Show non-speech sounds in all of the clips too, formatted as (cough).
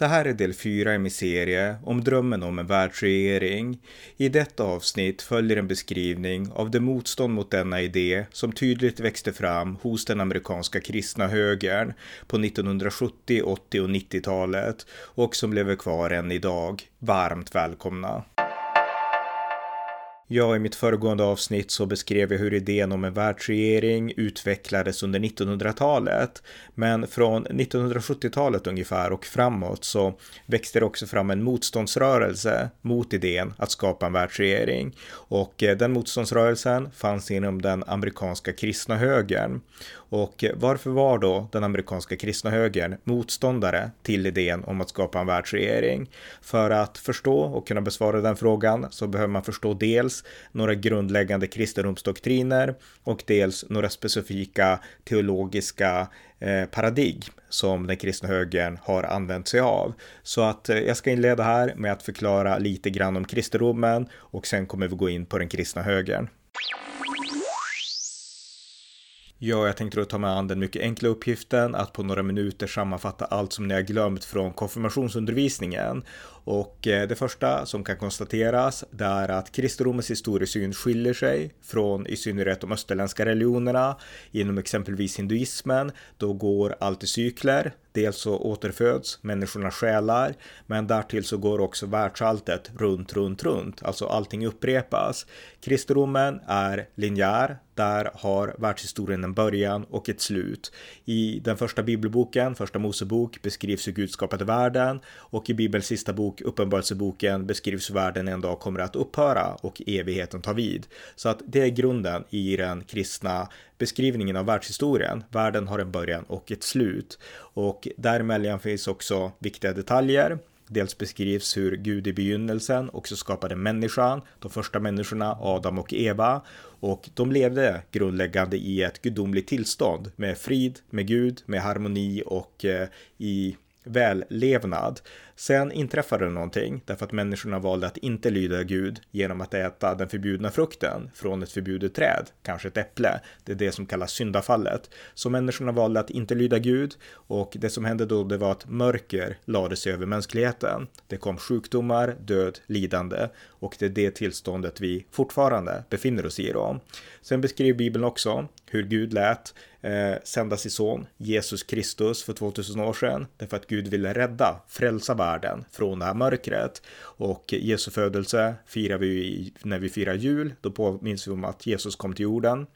Det här är del 4 i min serie om drömmen om en världsregering. I detta avsnitt följer en beskrivning av det motstånd mot denna idé som tydligt växte fram hos den amerikanska kristna högern på 1970, 80 och 90-talet och som lever kvar än idag. Varmt välkomna! Ja, i mitt föregående avsnitt så beskrev jag hur idén om en världsregering utvecklades under 1900-talet. Men från 1970-talet ungefär och framåt så växte det också fram en motståndsrörelse mot idén att skapa en världsregering. Och eh, den motståndsrörelsen fanns inom den amerikanska kristna högern. Och eh, varför var då den amerikanska kristna högern motståndare till idén om att skapa en världsregering? För att förstå och kunna besvara den frågan så behöver man förstå dels några grundläggande kristendomsdoktriner och dels några specifika teologiska eh, paradigm som den kristna högern har använt sig av. Så att eh, jag ska inleda här med att förklara lite grann om kristendomen och sen kommer vi gå in på den kristna högern. Ja, jag tänkte då ta mig an den mycket enkla uppgiften att på några minuter sammanfatta allt som ni har glömt från konfirmationsundervisningen. Och eh, det första som kan konstateras det är att kristendomens historiesyn skiljer sig från i synnerhet de österländska religionerna. Inom exempelvis hinduismen, då går allt i cykler. Dels så återföds människornas själar, men därtill så går också världsalltet runt, runt, runt. Alltså allting upprepas. Kristendomen är linjär. Där har världshistorien en början och ett slut. I den första bibelboken, första Mosebok, beskrivs hur Gud skapade världen och i Bibelns sista bok, Uppenbarelseboken, beskrivs hur världen en dag kommer att upphöra och evigheten tar vid. Så att det är grunden i den kristna beskrivningen av världshistorien. Världen har en början och ett slut. Och däremellan finns också viktiga detaljer. Dels beskrivs hur Gud i begynnelsen också skapade människan, de första människorna, Adam och Eva. Och de levde grundläggande i ett gudomligt tillstånd med frid, med Gud, med harmoni och eh, i vällevnad. Sen inträffade det någonting därför att människorna valde att inte lyda Gud genom att äta den förbjudna frukten från ett förbjudet träd, kanske ett äpple. Det är det som kallas syndafallet. Så människorna valde att inte lyda Gud och det som hände då det var att mörker lade sig över mänskligheten. Det kom sjukdomar, död, lidande och det är det tillståndet vi fortfarande befinner oss i då. Sen beskriver Bibeln också hur Gud lät eh, sända sin son Jesus Kristus för 2000 år sedan därför att Gud ville rädda, frälsa världen från det här mörkret. Och Jesu födelse firar vi när vi firar jul. Då påminns vi om att Jesus kom till jorden.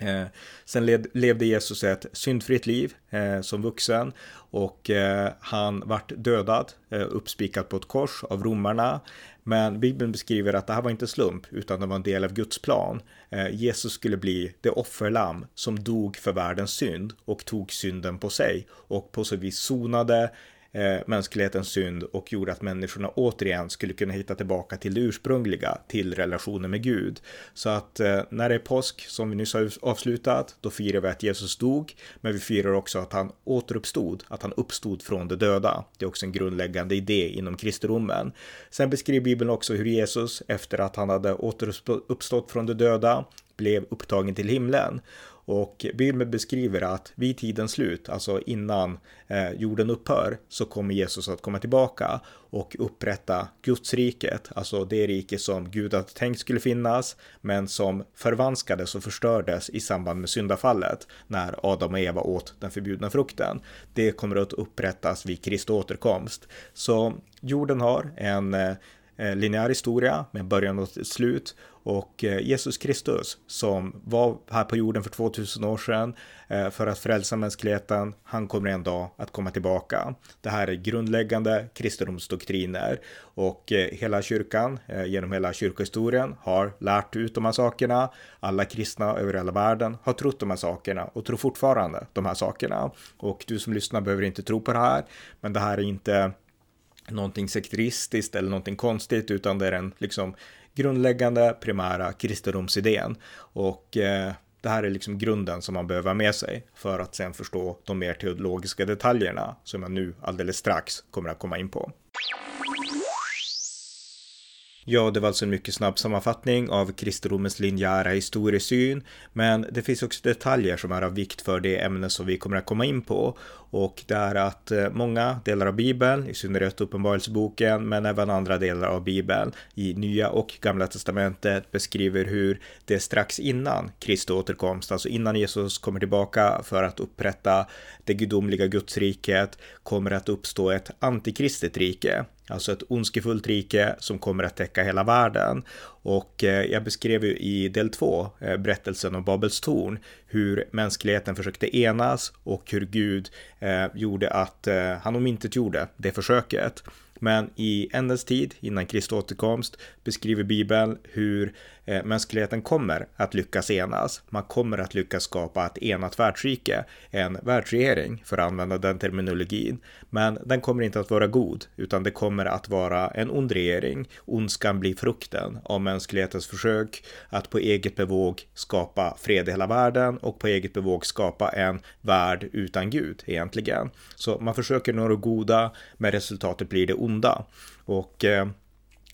Eh, sen led, levde Jesus ett syndfritt liv eh, som vuxen och eh, han vart dödad, eh, uppspikad på ett kors av romarna. Men Bibeln beskriver att det här var inte slump, utan det var en del av Guds plan. Eh, Jesus skulle bli det offerlamm som dog för världens synd och tog synden på sig och på så vis sonade eh, mänsklighetens synd och gjorde att människorna återigen skulle kunna hitta tillbaka till det ursprungliga, till relationen med Gud. Så att eh, när det är påsk, som vi nyss har avslutat, då firar vi att Jesus dog, men vi firar också att han återuppstod, att han uppstod från de döda. Det är också en grundläggande idé inom kristendomen. Sen beskriver Bibeln också hur Jesus, efter att han hade återuppstått från de döda, blev upptagen till himlen. Och Bibeln beskriver att vid tidens slut, alltså innan eh, jorden upphör, så kommer Jesus att komma tillbaka och upprätta Gudsriket, alltså det rike som Gud hade tänkt skulle finnas, men som förvanskades och förstördes i samband med syndafallet när Adam och Eva åt den förbjudna frukten. Det kommer att upprättas vid Kristi återkomst. Så jorden har en Eh, eh linjär historia med början och slut och eh, Jesus Kristus som var här på jorden för 2000 år sedan eh, för att frälsa mänskligheten. Han kommer en dag att komma tillbaka. Det här är grundläggande kristendomsdoktriner och eh, hela kyrkan genom hela kyrkohistorien har lärt ut de här sakerna. Alla kristna över hela världen har trott de här sakerna och tror fortfarande de här sakerna. Och du som lyssnar behöver inte tro på det här, men det här är inte någonting sekteristiskt eller någonting konstigt, utan det är en liksom grundläggande primära kristendomsidén. Och eh, Det här är liksom grunden som man behöver ha med sig för att sen förstå de mer teologiska detaljerna som jag nu alldeles strax kommer att komma in på. Ja, det var alltså en mycket snabb sammanfattning av kristendomens linjära historiesyn, men det finns också detaljer som är av vikt för det ämne som vi kommer att komma in på. Och det är att eh, många delar av Bibeln, i synnerhet Uppenbarelseboken, men även andra delar av Bibeln i Nya och Gamla Testamentet beskriver hur det strax innan Kristi återkomst, alltså innan Jesus kommer tillbaka för att upprätta det gudomliga gudsriket, kommer att uppstå ett antikristet rike. Alltså ett ondskefullt rike som kommer att täcka hela världen. Och eh, jag beskrev ju i del två eh, berättelsen om Babels torn, hur mänskligheten försökte enas och hur Gud eh, gjorde att eh, han omintetgjorde det försöket. Men i ändens tid, innan Kristi återkomst, beskriver Bibeln hur eh, Eh, mänskligheten kommer att lyckas enas. Man kommer att lyckas skapa ett enat världsrike, en världsregering för att använda den terminologin. Men den kommer inte att vara god, utan det kommer att vara en ond regering. Ondskan blir frukten av mänsklighetens försök att på eget bevåg skapa fred i hela världen och på eget bevåg skapa en värld utan Gud egentligen. Så man försöker nå det goda, men resultatet blir det onda. Och eh, Eh,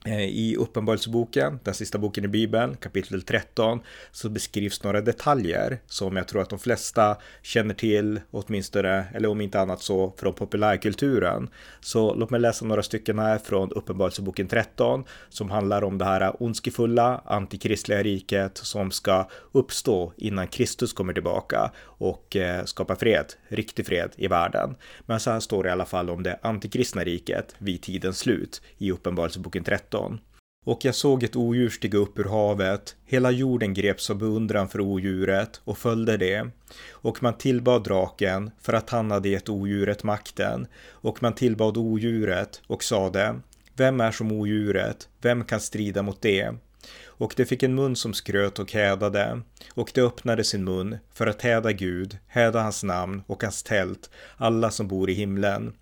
Eh, I Uppenbarelseboken, den sista boken i Bibeln, kapitel 13, så beskrivs några detaljer som jag tror att de flesta känner till, åtminstone, eller om inte annat så från populärkulturen. Så låt mig läsa några stycken här från Uppenbarelseboken 13 som handlar om det här ondskefulla antikristliga riket som ska uppstå innan Kristus kommer tillbaka och eh, skapa fred, riktig fred i världen. Men så här står det i alla fall om det antikristna riket vid tidens slut i Uppenbarelseboken 13 13. Och jag såg ett odjur stiga upp ur havet, hela jorden greps av beundran för odjuret och följde det. Och man tillbad draken för att han hade gett odjuret makten, och man tillbad odjuret och sade, vem är som odjuret, vem kan strida mot det? Och det fick en mun som skröt och hädade, och det öppnade sin mun för att häda Gud, häda hans namn och hans tält, alla som bor i himlen.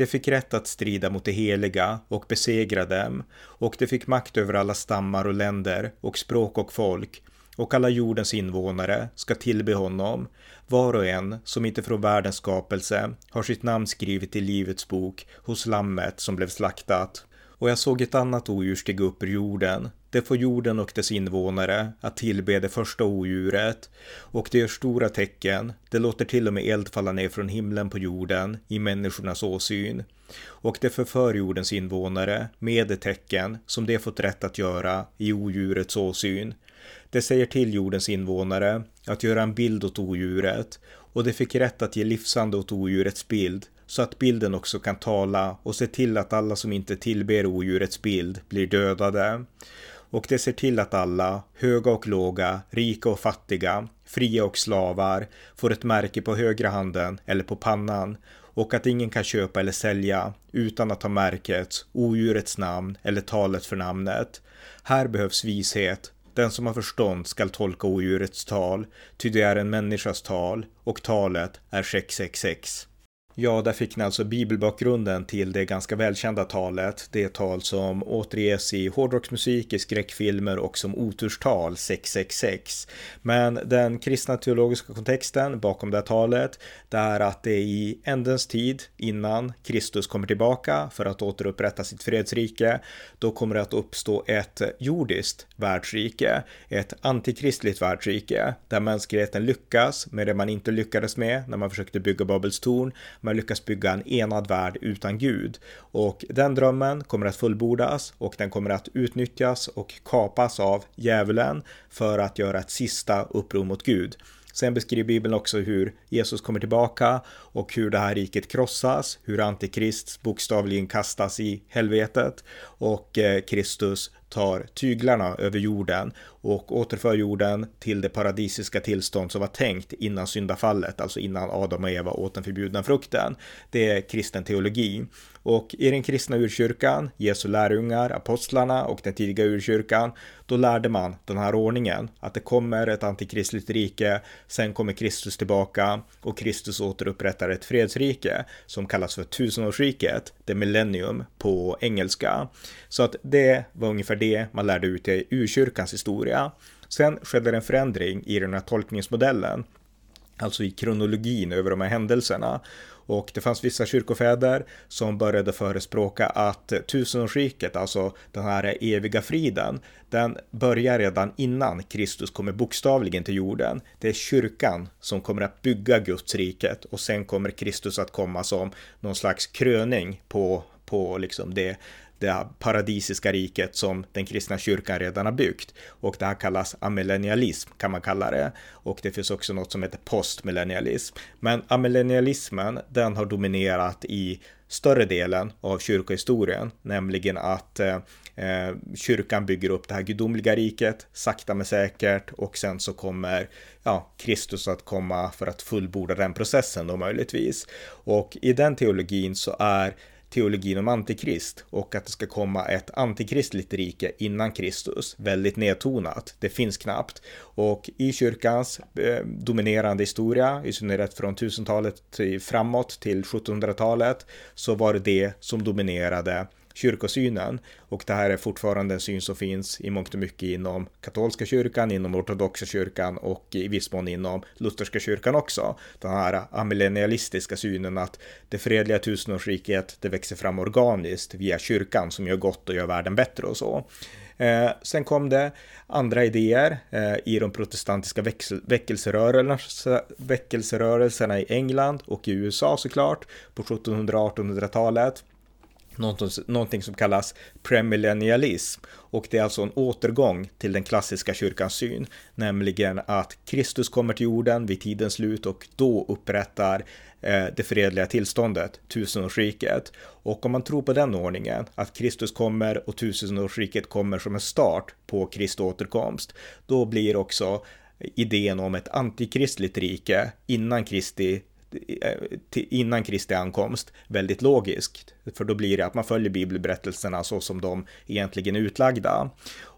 Det fick rätt att strida mot det heliga och besegra dem, och det fick makt över alla stammar och länder och språk och folk, och alla jordens invånare ska tillbe honom, var och en som inte från världens skapelse har sitt namn skrivet i Livets bok hos lammet som blev slaktat. Och jag såg ett annat odjur stiga upp ur jorden. Det får jorden och dess invånare att tillbe det första odjuret. Och det gör stora tecken. Det låter till och med eld falla ner från himlen på jorden i människornas åsyn. Och det förför jordens invånare med det tecken som de fått rätt att göra i odjurets åsyn. Det säger till jordens invånare att göra en bild åt odjuret och det fick rätt att ge livsande åt odjurets bild så att bilden också kan tala och se till att alla som inte tillber odjurets bild blir dödade. Och det ser till att alla, höga och låga, rika och fattiga, fria och slavar, får ett märke på högra handen eller på pannan och att ingen kan köpa eller sälja utan att ha märket, odjurets namn eller talet för namnet. Här behövs vishet. Den som har förstånd skall tolka odjurets tal, ty det är en människas tal och talet är 666. Ja, där fick ni alltså bibelbakgrunden till det ganska välkända talet. Det tal som återges i hårdrocksmusik, i skräckfilmer och som oturstal 666. Men den kristna teologiska kontexten bakom det här talet, det är att det är i ändens tid, innan Kristus kommer tillbaka för att återupprätta sitt fredsrike, då kommer det att uppstå ett jordiskt världsrike, ett antikristligt världsrike, där mänskligheten lyckas med det man inte lyckades med när man försökte bygga Babels torn, man lyckas bygga en enad värld utan Gud. Och den drömmen kommer att fullbordas och den kommer att utnyttjas och kapas av djävulen för att göra ett sista uppror mot Gud. Sen beskriver Bibeln också hur Jesus kommer tillbaka och hur det här riket krossas, hur Antikrist bokstavligen kastas i helvetet och eh, Kristus tar tyglarna över jorden och återför jorden till det paradisiska tillstånd som var tänkt innan syndafallet, alltså innan Adam och Eva åt den förbjudna frukten. Det är kristen teologi. Och i den kristna urkyrkan, Jesu lärjungar, apostlarna och den tidiga urkyrkan, då lärde man den här ordningen, att det kommer ett antikristligt rike, sen kommer Kristus tillbaka och Kristus återupprättar ett fredsrike som kallas för tusenårsriket, det millennium på engelska. Så att det var ungefär det man lärde ut i urkyrkans historia. Sen skedde en förändring i den här tolkningsmodellen, alltså i kronologin över de här händelserna. Och det fanns vissa kyrkofäder som började förespråka att tusenårsriket, alltså den här eviga friden, den börjar redan innan Kristus kommer bokstavligen till jorden. Det är kyrkan som kommer att bygga Guds riket och sen kommer Kristus att komma som någon slags kröning på, på liksom det det paradisiska riket som den kristna kyrkan redan har byggt. Och det här kallas amillennialism kan man kalla det. Och det finns också något som heter postmillennialism. Men amillennialismen, den har dominerat i större delen av kyrkohistorien, nämligen att eh, eh kyrkan bygger upp det här gudomliga riket sakta men säkert och sen så kommer ja, Kristus att komma för att fullborda den processen då möjligtvis. Och i den teologin så är teologin om antikrist och att det ska komma ett antikristligt rike innan Kristus. Väldigt nedtonat. Det finns knappt. Och i kyrkans eh, dominerande historia, i synnerhet från 1000-talet framåt till 1700-talet, så var det det som dominerade kyrkosynen. Och det här är fortfarande en syn som finns i mångt och mycket inom katolska kyrkan, inom ortodoxa kyrkan och i viss mån inom lutherska kyrkan också. Den här amillennialistiska synen att det fredliga tusenårsriket, det växer fram organiskt via kyrkan som gör gott och gör världen bättre och så. Eh, sen kom det andra idéer eh, i de protestantiska väckelserörelserna, väckelserörelserna i England och i USA såklart på 1700-1800-talet någonting som kallas premillennialism och det är alltså en återgång till den klassiska kyrkans syn, nämligen att Kristus kommer till jorden vid tidens slut och då upprättar eh, det fredliga tillståndet, tusenårsriket. Och om man tror på den ordningen, att Kristus kommer och tusenårsriket kommer som en start på Kristi återkomst, då blir också idén om ett antikristligt rike innan Kristi Eh, innan Kristi ankomst väldigt logiskt. För då blir det att man följer bibelberättelserna så som de egentligen är utlagda.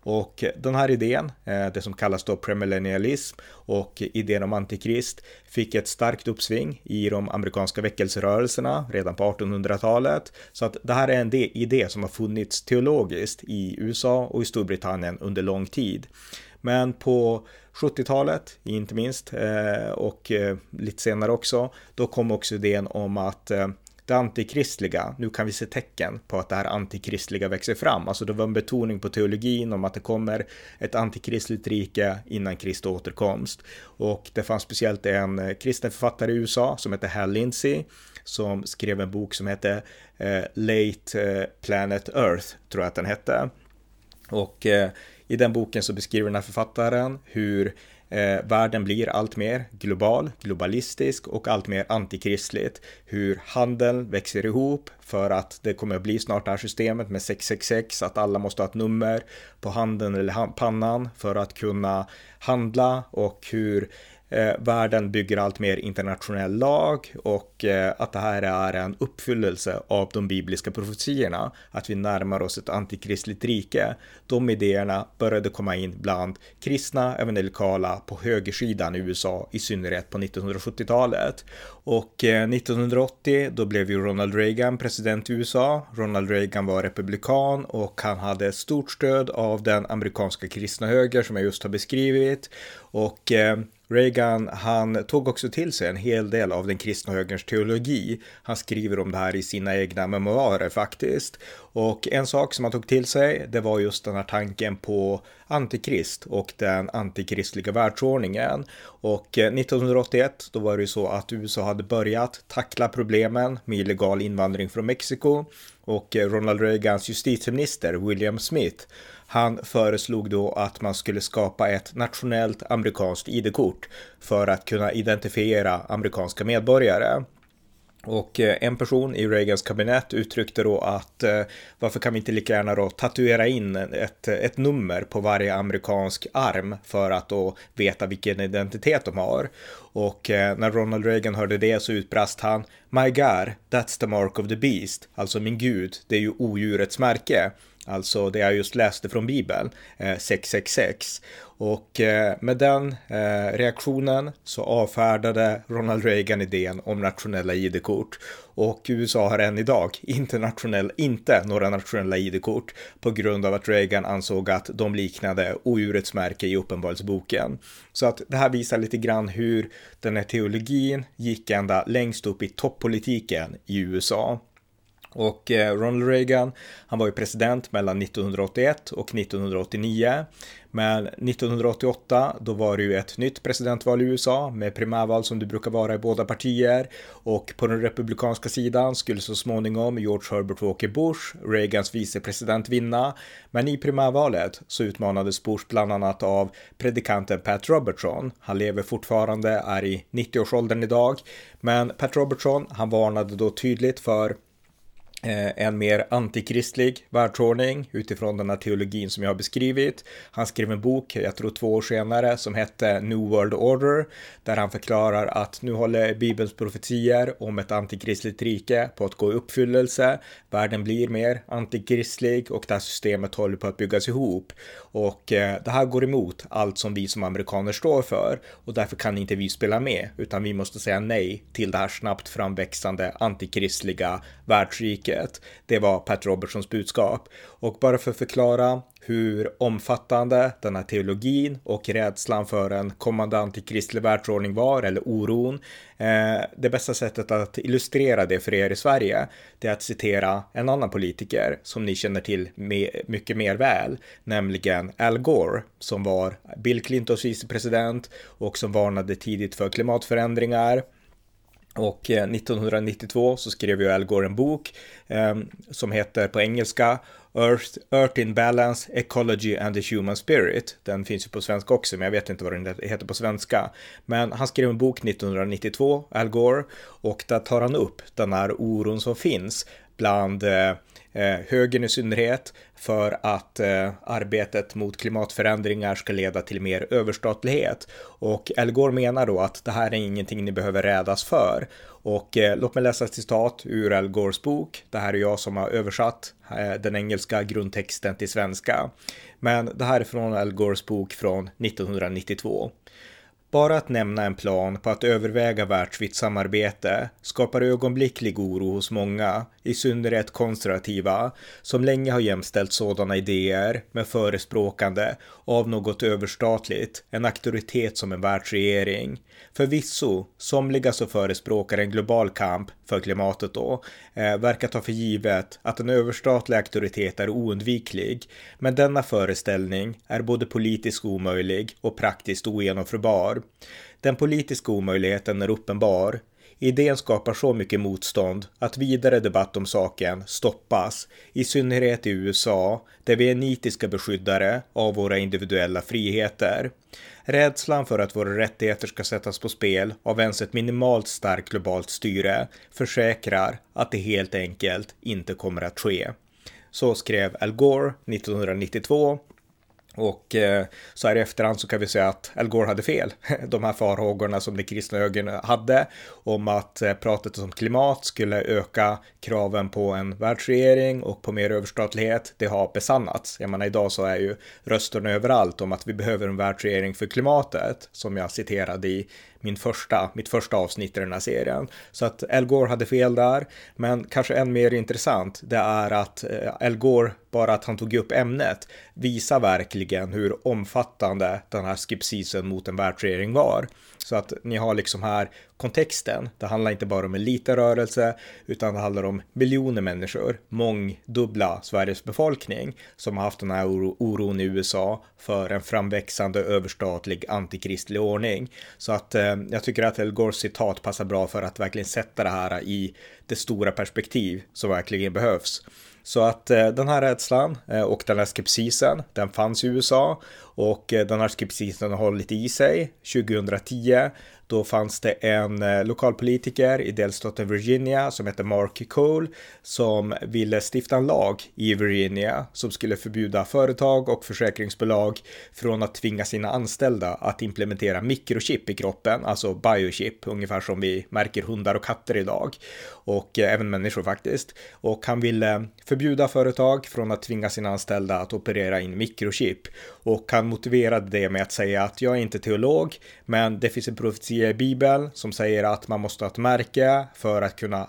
Och den här idén, eh, det som kallas då premillennialism och idén om antikrist, fick ett starkt uppsving i de amerikanska väckelserörelserna redan på 1800-talet. Så att det här är en idé som har funnits teologiskt i USA och i Storbritannien under lång tid. Men på 70-talet, inte minst, eh, och eh, lite senare också, då kom också idén om att eh, det antikristliga, nu kan vi se tecken på att det här antikristliga växer fram. Alltså det var en betoning på teologin om att det kommer ett antikristligt rike innan Kristi återkomst. Och det fanns speciellt en kristen författare i USA som heter Hal Lindsey som skrev en bok som hette eh, Late Planet Earth, tror jag att den hette. Och eh, i den boken så beskriver den här författaren hur eh, världen blir allt mer global, globalistisk och allt mer antikristligt. Hur handeln växer ihop för att det kommer att bli snart det här systemet med 666, att alla måste ha ett nummer på handen eller pannan för att kunna handla och hur eh, världen bygger allt mer internationell lag och eh, att det här är en uppfyllelse av de bibliska profetiorna, att vi närmar oss ett antikristligt rike. De idéerna började komma in bland kristna evangelikala på högersidan i USA, i synnerhet på 1970-talet. Och eh, 1980 då blev ju Ronald Reagan president i USA. Ronald Reagan var republikan och han hade stort stöd av den amerikanska kristna höger som jag just har beskrivit. Och eh, Reagan, han tog också till sig en hel del av den kristna högerns teologi. Han skriver om det här i sina egna memoarer faktiskt. Och en sak som han tog till sig, det var just den här tanken på antikrist och den antikristliga världsordningen. Och eh, 1981, då var det ju så att USA hade börjat tackla problemen med illegal invandring från Mexiko och eh, Ronald Reagans justitieminister William Smith han föreslog då att man skulle skapa ett nationellt amerikanskt ID-kort för att kunna identifiera amerikanska medborgare. Och eh, en person i Reagans kabinett uttryckte då att eh, varför kan vi inte lika gärna då tatuera in ett, ett nummer på varje amerikansk arm för att då veta vilken identitet de har. Och eh, när Ronald Reagan hörde det så utbrast han My God, that's the mark of the beast. Alltså min gud, det är ju odjurets märke alltså det jag just läste från Bibeln, eh, 666. Och eh, med den eh, reaktionen så avfärdade Ronald Reagan idén om nationella ID-kort och USA har än idag internationell, inte några nationella ID-kort på grund av att Reagan ansåg att de liknade odjurets märke i Uppenbarelseboken. Så att det här visar lite grann hur den här teologin gick ända längst upp i toppolitiken i USA. Och eh, Ronald Reagan, han var ju president mellan 1981 och 1989. Men 1988, då var det ju ett nytt presidentval i USA med primärval som det brukar vara i båda partier. Och på den republikanska sidan skulle så småningom George Herbert Walker Bush, Reagans vicepresident, vinna. Men i primärvalet så utmanades Bush bland annat av predikanten Pat Robertson. Han lever fortfarande, är i 90-årsåldern idag. Men Pat Robertson, han varnade då tydligt för Eh, en mer antikristlig världsordning utifrån den här teologin som jag har beskrivit. Han skrev en bok, jag tror två år senare, som hette New World Order, där han förklarar att nu håller Bibelns profetier om ett antikristligt rike på att gå i uppfyllelse. Världen blir mer antikristlig och det här systemet håller på att byggas ihop. Och eh, det här går emot allt som vi som amerikaner står för och därför kan inte vi spela med, utan vi måste säga nej till det här snabbt framväxande antikristliga världsriket. Det var Pat Robertsons budskap. Och bara för att förklara hur omfattande den här teologin och rädslan för en kommande antikristlig världsordning var, eller oron. Eh, det bästa sättet att illustrera det för er i Sverige, det är att citera en annan politiker som ni känner till mycket mer väl, nämligen Al Gore, som var Bill Clintons vicepresident och som varnade tidigt för klimatförändringar och eh, 1992 så skrev ju Al Gore en bok eh, som heter på engelska Earth, Earth in Balance, Ecology and the Human Spirit. Den finns ju på svenska också, men jag vet inte vad den heter på svenska. Men han skrev en bok 1992, Al Gore, och där tar han upp den här oron som finns bland eh, eh, högern i synnerhet, för att eh, arbetet mot klimatförändringar ska leda till mer överstatlighet. Och Al Gore menar då att det här är ingenting ni behöver rädas för. Och eh, låt mig läsa ett citat ur Al Gores bok. Det här är jag som har översatt eh, den engelska grundtexten till svenska. Men det här är från Al Gores bok från 1992. Bara att nämna en plan på att överväga världsvitt samarbete skapar ögonblicklig oro hos många, i synnerhet konservativa, som länge har jämställt sådana idéer med förespråkande av något överstatligt, en auktoritet som en världsregering. Förvisso, somliga som förespråkar en global kamp för klimatet då, eh, verkar ta för givet att en överstatlig auktoritet är oundviklig, men denna föreställning är både politiskt omöjlig och praktiskt ogenomförbar. Den politiska omöjligheten är uppenbar, Idén skapar så mycket motstånd att vidare debatt om saken stoppas, i synnerhet i USA, där vi är nitiska beskyddare av våra individuella friheter. Rädslan för att våra rättigheter ska sättas på spel av ens ett minimalt starkt globalt styre försäkrar att det helt enkelt inte kommer att ske. Så skrev Al Gore 1992 och eh, så här i efterhand så kan vi säga att Al Gore hade fel. (laughs) De här farhågorna som den kristna högern hade om att eh, pratet om klimat skulle öka kraven på en världsregering och på mer överstatlighet, det har besannats. Jag menar idag så är ju rösterna överallt om att vi behöver en världsregering för klimatet, som jag citerade i min första, mitt första avsnitt i den här serien. Så att Al Gore hade fel där, men kanske än mer intressant, det är att eh, Al Gore, bara att han tog upp ämnet, visar verkligen hur omfattande den här skepsisen mot en världsregering var. Så att ni har liksom här kontexten. Det handlar inte bara om en liten rörelse, utan det handlar om miljoner människor, mångdubbla Sveriges befolkning, som har haft den här oro, oron i USA för en framväxande överstatlig antikristlig ordning. Så att eh, jag tycker att El Gores citat passar bra för att verkligen sätta det här i det stora perspektiv som verkligen behövs. Så att eh, den här rädslan eh, och den här skepsisen, den fanns i USA och eh, den här skepsisen har hållit i sig. 2010 då fanns det en eh, lokalpolitiker i delstaten Virginia som hette Mark Cole som ville stifta en lag i Virginia som skulle förbjuda företag och försäkringsbolag från att tvinga sina anställda att implementera mikrochip i kroppen, alltså biochip, ungefär som vi märker hundar och katter idag och eh, även människor faktiskt. Och han ville förbjuda företag från att tvinga sina anställda att operera in mikrochip och han motiverade det med att säga att jag är inte teolog, men det finns en profetia i Bibeln som säger att man måste ha ett märke för att kunna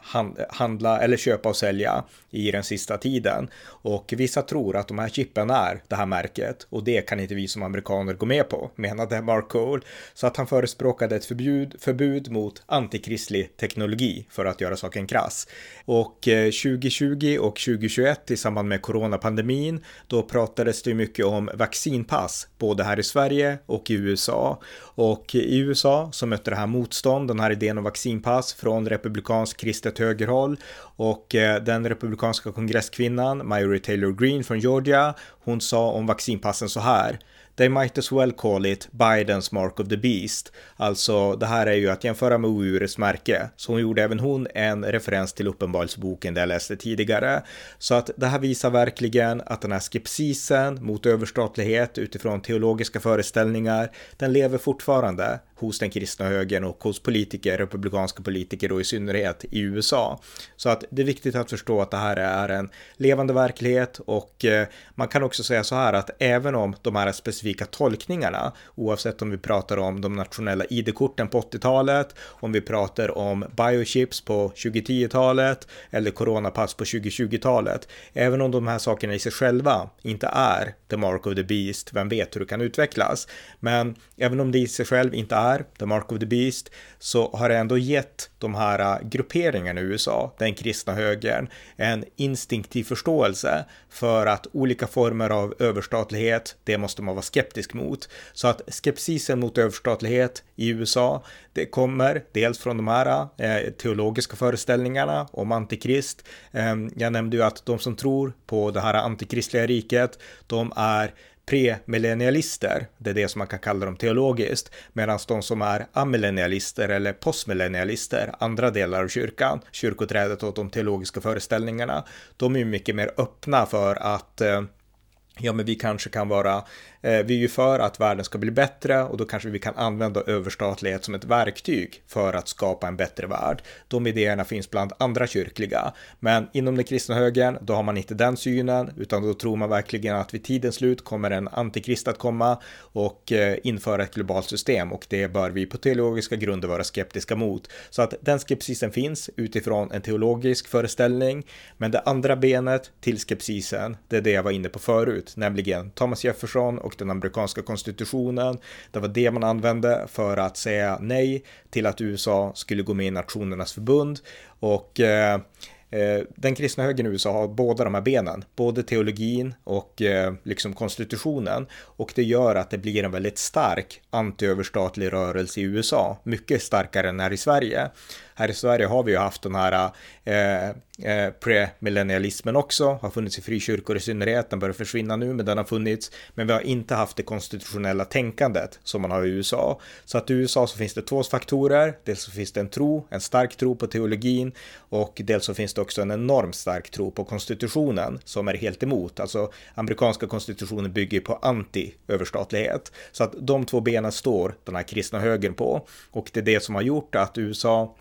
handla eller köpa och sälja i den sista tiden. Och vissa tror att de här chippen är det här märket och det kan inte vi som amerikaner gå med på, menade Mark Cole. Så att han förespråkade ett förbud, förbud mot antikristlig teknologi för att göra saken krass. Och eh, 2020 och 2021 i samband med coronapandemin, då pratades det mycket om vaccinpass, både här i Sverige och i USA. Och i USA så mötte det här motstånd, den här idén om vaccinpass från republikansk kristet högerhåll och eh, den republikanska kongresskvinnan Marjorie Taylor Greene från Georgia, hon sa om vaccinpassen så här. They might as well call it Bidens Mark of the Beast. Alltså, det här är ju att jämföra med odjurets märke. Så hon gjorde även hon en referens till Uppenbarelseboken där jag läste tidigare. Så att det här visar verkligen att den här skepsisen mot överstatlighet utifrån teologiska föreställningar, den lever fortfarande hos den kristna högern och hos politiker, republikanska politiker och i synnerhet i USA. Så att det är viktigt att förstå att det här är en levande verklighet och eh, man kan också säga så här att även om de här specifika tolkningarna, oavsett om vi pratar om de nationella ID-korten på 80-talet, om vi pratar om biochips på 2010-talet eller coronapass på 2020-talet, även om de här sakerna i sig själva inte är the mark of the beast, vem vet hur det kan utvecklas, men även om det i sig själv inte är här, The Mark of the Beast, så har det ändå gett de här äh, grupperingarna i USA, den kristna högern, en instinktiv förståelse för att olika former av överstatlighet, det måste man vara skeptisk mot. Så att skepsisen mot överstatlighet i USA, det kommer dels från de här eh, teologiska föreställningarna om antikrist. Eh, jag nämnde ju att de som tror på det här antikristliga riket, de är premillennialister, det är det som man kan kalla dem teologiskt, medan de som är amillennialister eller postmillennialister, andra delar av kyrkan, kyrkoträdet och de teologiska föreställningarna, de är mycket mer öppna för att eh, ja, men vi kanske kan vara Eh, vi är ju för att världen ska bli bättre och då kanske vi kan använda överstatlighet som ett verktyg för att skapa en bättre värld. De idéerna finns bland andra kyrkliga, men inom den kristna högern, då har man inte den synen, utan då tror man verkligen att vid tidens slut kommer en antikrist att komma och eh, införa ett globalt system och det bör vi på teologiska grunder vara skeptiska mot. Så att den skepsisen finns utifrån en teologisk föreställning, men det andra benet till skepsisen, det är det jag var inne på förut, nämligen Thomas Jefferson och och den amerikanska konstitutionen. Det var det man använde för att säga nej till att USA skulle gå med i Nationernas förbund och eh, eh, den kristna högern i USA har båda de här benen, både teologin och eh, liksom konstitutionen. Och det gör att det blir en väldigt stark antiöverstatlig rörelse i USA, mycket starkare än här i Sverige. Här i Sverige har vi ju haft den här eh, eh, premillennialismen också, har funnits i frikyrkor i synnerhet, den börjar försvinna nu, men den har funnits. Men vi har inte haft det konstitutionella tänkandet som man har i USA. Så att i USA så finns det två faktorer, dels så finns det en tro, en stark tro på teologin och dels så finns det också en enormt stark tro på konstitutionen som är helt emot. Alltså amerikanska konstitutionen bygger på anti-överstatlighet. Så att de två benen står den här kristna högern på och det är det som har gjort att USA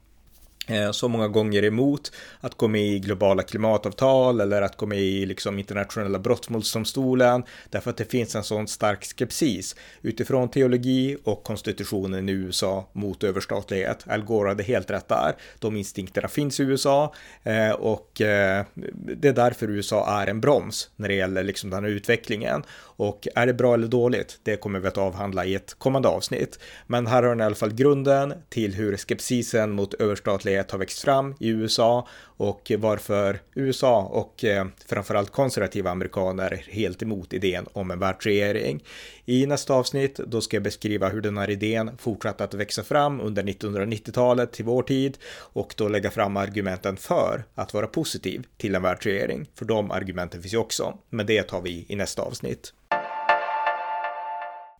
Eh, så många gånger emot att gå med i globala klimatavtal eller att gå med i liksom internationella brottmålsdomstolen därför att det finns en sån stark skepsis utifrån teologi och konstitutionen i USA mot överstatlighet. Al Gore hade helt rätt där. De instinkterna finns i USA eh, och eh, det är därför USA är en broms när det gäller liksom den här utvecklingen. Och är det bra eller dåligt? Det kommer vi att avhandla i ett kommande avsnitt. Men här har ni i alla fall grunden till hur skepsisen mot överstatlighet har växt fram i USA och varför USA och eh, framförallt konservativa amerikaner är helt emot idén om en världsregering. I nästa avsnitt då ska jag beskriva hur den här idén fortsatt att växa fram under 1990-talet till vår tid och då lägga fram argumenten för att vara positiv till en världsregering. För de argumenten finns ju också, men det tar vi i nästa avsnitt.